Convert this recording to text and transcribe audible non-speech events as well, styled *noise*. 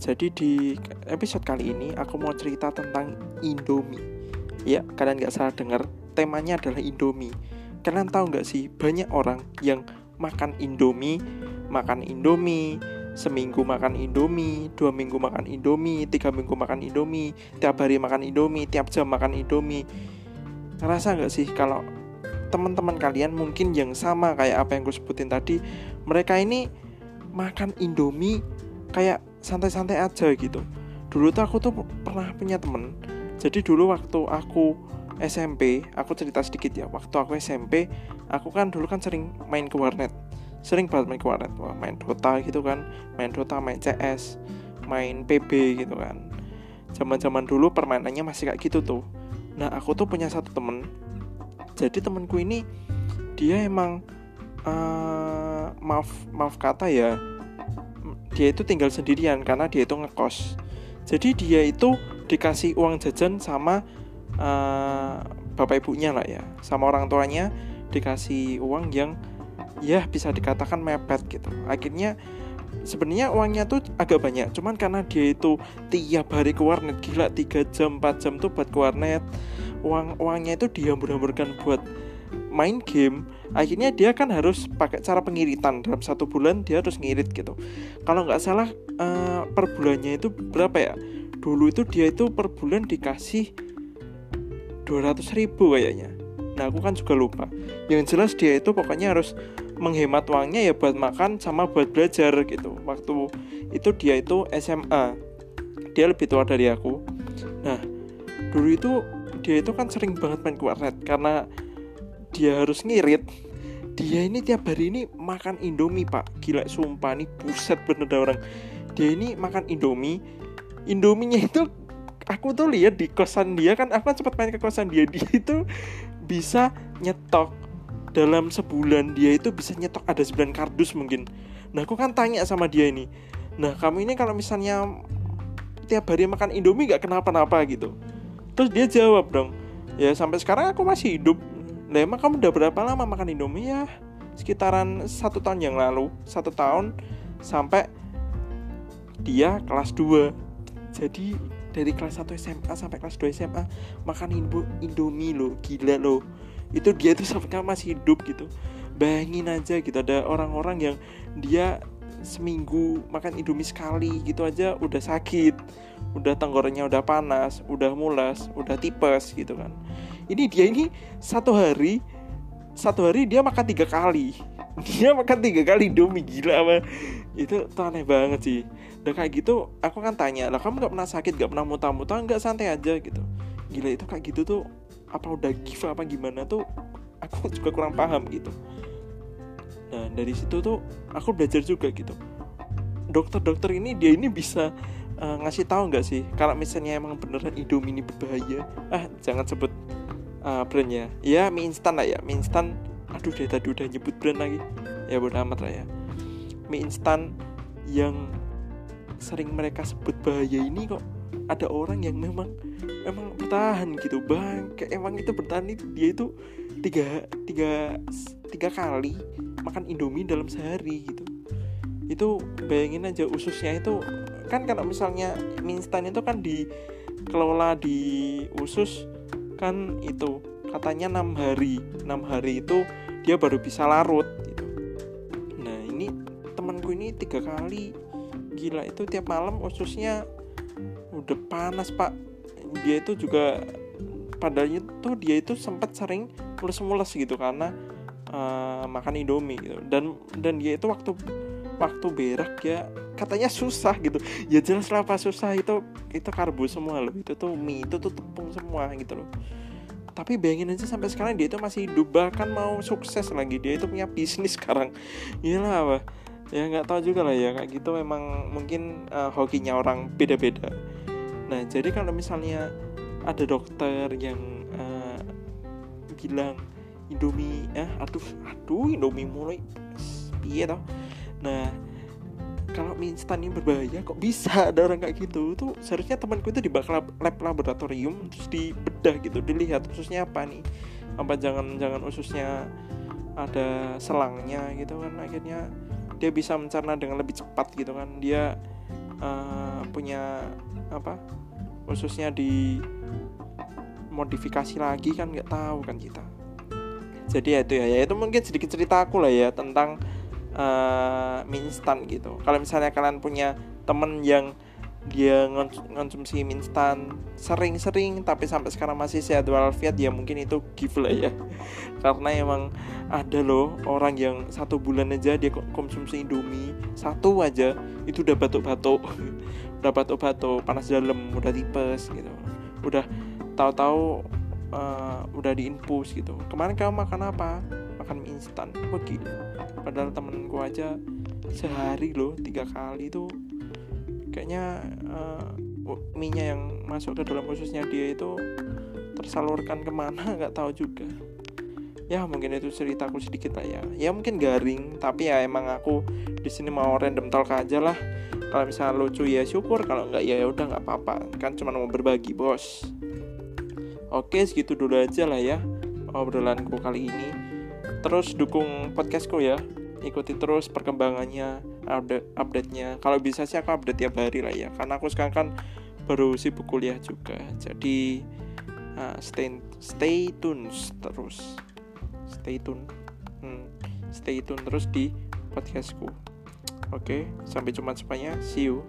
Jadi di episode kali ini aku mau cerita tentang Indomie. Ya, kalian nggak salah dengar, temanya adalah Indomie. Kalian tahu nggak sih, banyak orang yang makan Indomie, makan Indomie, seminggu makan Indomie, dua minggu makan Indomie, tiga minggu makan Indomie, tiap hari makan Indomie, tiap jam makan Indomie. Ngerasa nggak sih kalau teman-teman kalian mungkin yang sama kayak apa yang gue sebutin tadi, mereka ini makan Indomie kayak santai-santai aja gitu. Dulu tuh aku tuh pernah punya temen. Jadi dulu waktu aku SMP aku cerita sedikit ya. Waktu aku SMP aku kan dulu kan sering main ke warnet. Sering banget main ke warnet. Wah, main Dota gitu kan. Main Dota main CS main PB gitu kan. Zaman-zaman dulu permainannya masih kayak gitu tuh. Nah aku tuh punya satu temen. Jadi temenku ini dia emang uh, maaf maaf kata ya dia itu tinggal sendirian karena dia itu ngekos. Jadi dia itu dikasih uang jajan sama uh, bapak ibunya lah ya. Sama orang tuanya dikasih uang yang ya bisa dikatakan mepet gitu. Akhirnya sebenarnya uangnya tuh agak banyak cuman karena dia itu tiap hari ke warnet gila 3 jam 4 jam tuh buat ke warnet. Uang uangnya itu dia hamburkan buat main game akhirnya dia kan harus pakai cara pengiritan. Dalam satu bulan dia harus ngirit gitu. Kalau nggak salah uh, per bulannya itu berapa ya? Dulu itu dia itu per bulan dikasih 200 ribu kayaknya. Nah aku kan juga lupa. Yang jelas dia itu pokoknya harus menghemat uangnya ya buat makan sama buat belajar gitu. Waktu itu dia itu SMA dia lebih tua dari aku. Nah dulu itu dia itu kan sering banget main ke warnet karena dia harus ngirit dia ini tiap hari ini makan indomie pak. Gila sumpah nih buset bener dah orang. Dia ini makan indomie. Indominya itu aku tuh lihat di kosan dia kan aku kan sempat main ke kosan dia. *laughs* Dia itu bisa nyetok dalam sebulan dia itu bisa nyetok ada 9 kardus mungkin. Nah aku kan tanya sama dia ini nah kamu ini kalau misalnya tiap hari makan indomie gak kenapa-napa gitu? Terus dia jawab dong ya sampai sekarang aku masih hidup Nah emang kamu udah berapa lama makan Indomie ya? Sekitaran satu tahun yang lalu Satu tahun sampai dia kelas 2 Jadi dari kelas 1 SMA sampai kelas 2 SMA Makan Indomie loh, gila loh. Itu dia tuh sampai masih hidup gitu. Bayangin aja gitu ada orang-orang yang dia seminggu makan indomie sekali gitu aja udah sakit. Udah tenggorokannya udah panas udah mulas udah tipes gitu kan ini dia ini satu hari satu hari dia makan tiga kali. *laughs* Dia makan tiga kali indomie gila apa itu tuh aneh banget sih. Dan kayak gitu aku kan tanya lah kamu nggak pernah sakit nggak pernah muntah-muntah nggak? Santai aja gitu. Gila itu kayak gitu tuh apa udah give apa gimana tuh aku *laughs* juga kurang paham gitu. Nah dari situ tuh aku belajar juga gitu. Dokter-dokter ini dia ini bisa uh, ngasih tahu nggak sih kalau misalnya emang beneran Indomie ini berbahaya? Ah jangan sebut uh, brandnya. Ya mie instan lah ya. Mie instan. Aduh dari tadi udah nyebut brand lagi. Ya bodo amat lah ya. Mie instan yang sering mereka sebut bahaya ini kok ada orang yang memang memang bertahan gitu. Bang kayak emang itu bertahan itu dia itu tiga tiga tiga kali makan indomie dalam sehari gitu. Itu bayangin aja ususnya itu kan kalau misalnya mie instan itu kan dikelola di usus kan itu katanya enam hari. Enam hari itu dia baru bisa larut gitu. Nah ini temanku ini tiga kali. Gila itu tiap malam ususnya udah panas pak. Dia itu juga padahal itu dia itu sempat sering mules-mules gitu karena uh, makan indomie gitu. Dan dan dia itu waktu waktu berak ya katanya susah gitu. Ya jelas lah apa susah. Itu itu karbo semua loh. Itu tuh mie itu tuh tepung semua gitu loh. Tapi bayangin aja sampai sekarang dia itu masih hidup. Bahkan mau sukses lagi. Dia itu punya bisnis *laughs* sekarang. Lah apa ya nggak tahu juga lah ya. Kayak gitu memang mungkin uh, hokinya orang beda-beda. Nah jadi kalau misalnya ada dokter yang uh, bilang Indomie eh aduh aduh Indomie mulai iya toh? Nah kalau mie instan ini berbahaya kok bisa ada orang kayak gitu? Tuh seharusnya temanku itu di lab, lab laboratorium terus dibedah gitu dilihat ususnya apa nih? Apa jangan jangan ususnya ada selangnya gitu kan akhirnya dia bisa mencerna dengan lebih cepat gitu kan. Dia uh, punya apa khususnya di modifikasi lagi kan nggak tahu kan kita. Jadi ya itu ya, ya itu mungkin sedikit cerita aku lah ya tentang uh, mie instan gitu. Kalau misalnya kalian punya temen yang dia ngonsumsi mie instan sering-sering tapi sampai sekarang masih sehat walafiat ya mungkin itu gift lah ya. *laughs* Karena emang ada loh orang yang satu bulan aja dia konsumsi indomie satu aja itu udah batuk-batuk. *laughs* Udah batuk-batuk panas dalam udah tipes gitu. Udah tahu-tahu uh, udah diinfus gitu. Kemarin kamu makan apa makan mie instan. Begitu padahal temenku aja sehari loh tiga kali tuh. Kayaknya uh, mie-nya yang masuk ke dalam khususnya dia itu tersalurkan ke mana *laughs* nggak tahu juga. Ya mungkin itu ceritaku sedikit lah ya. Ya mungkin garing tapi ya emang aku di sini mau random talk aja lah. Kalau misalnya lucu ya syukur. Kalau nggak ya udah nggak apa-apa. Kan cuma mau berbagi bos. Oke segitu dulu aja lah ya obrolanku kali ini terus dukung podcastku ya. Ikuti terus perkembangannya update update-nya. Kalau bisa sih aku update tiap hari lah ya karena aku sekarang kan baru sibuk kuliah juga. Jadi uh, stay stay tune terus. Stay tune. Hmm, stay tune terus di podcastku. Oke sampai jumpa semuanya. See you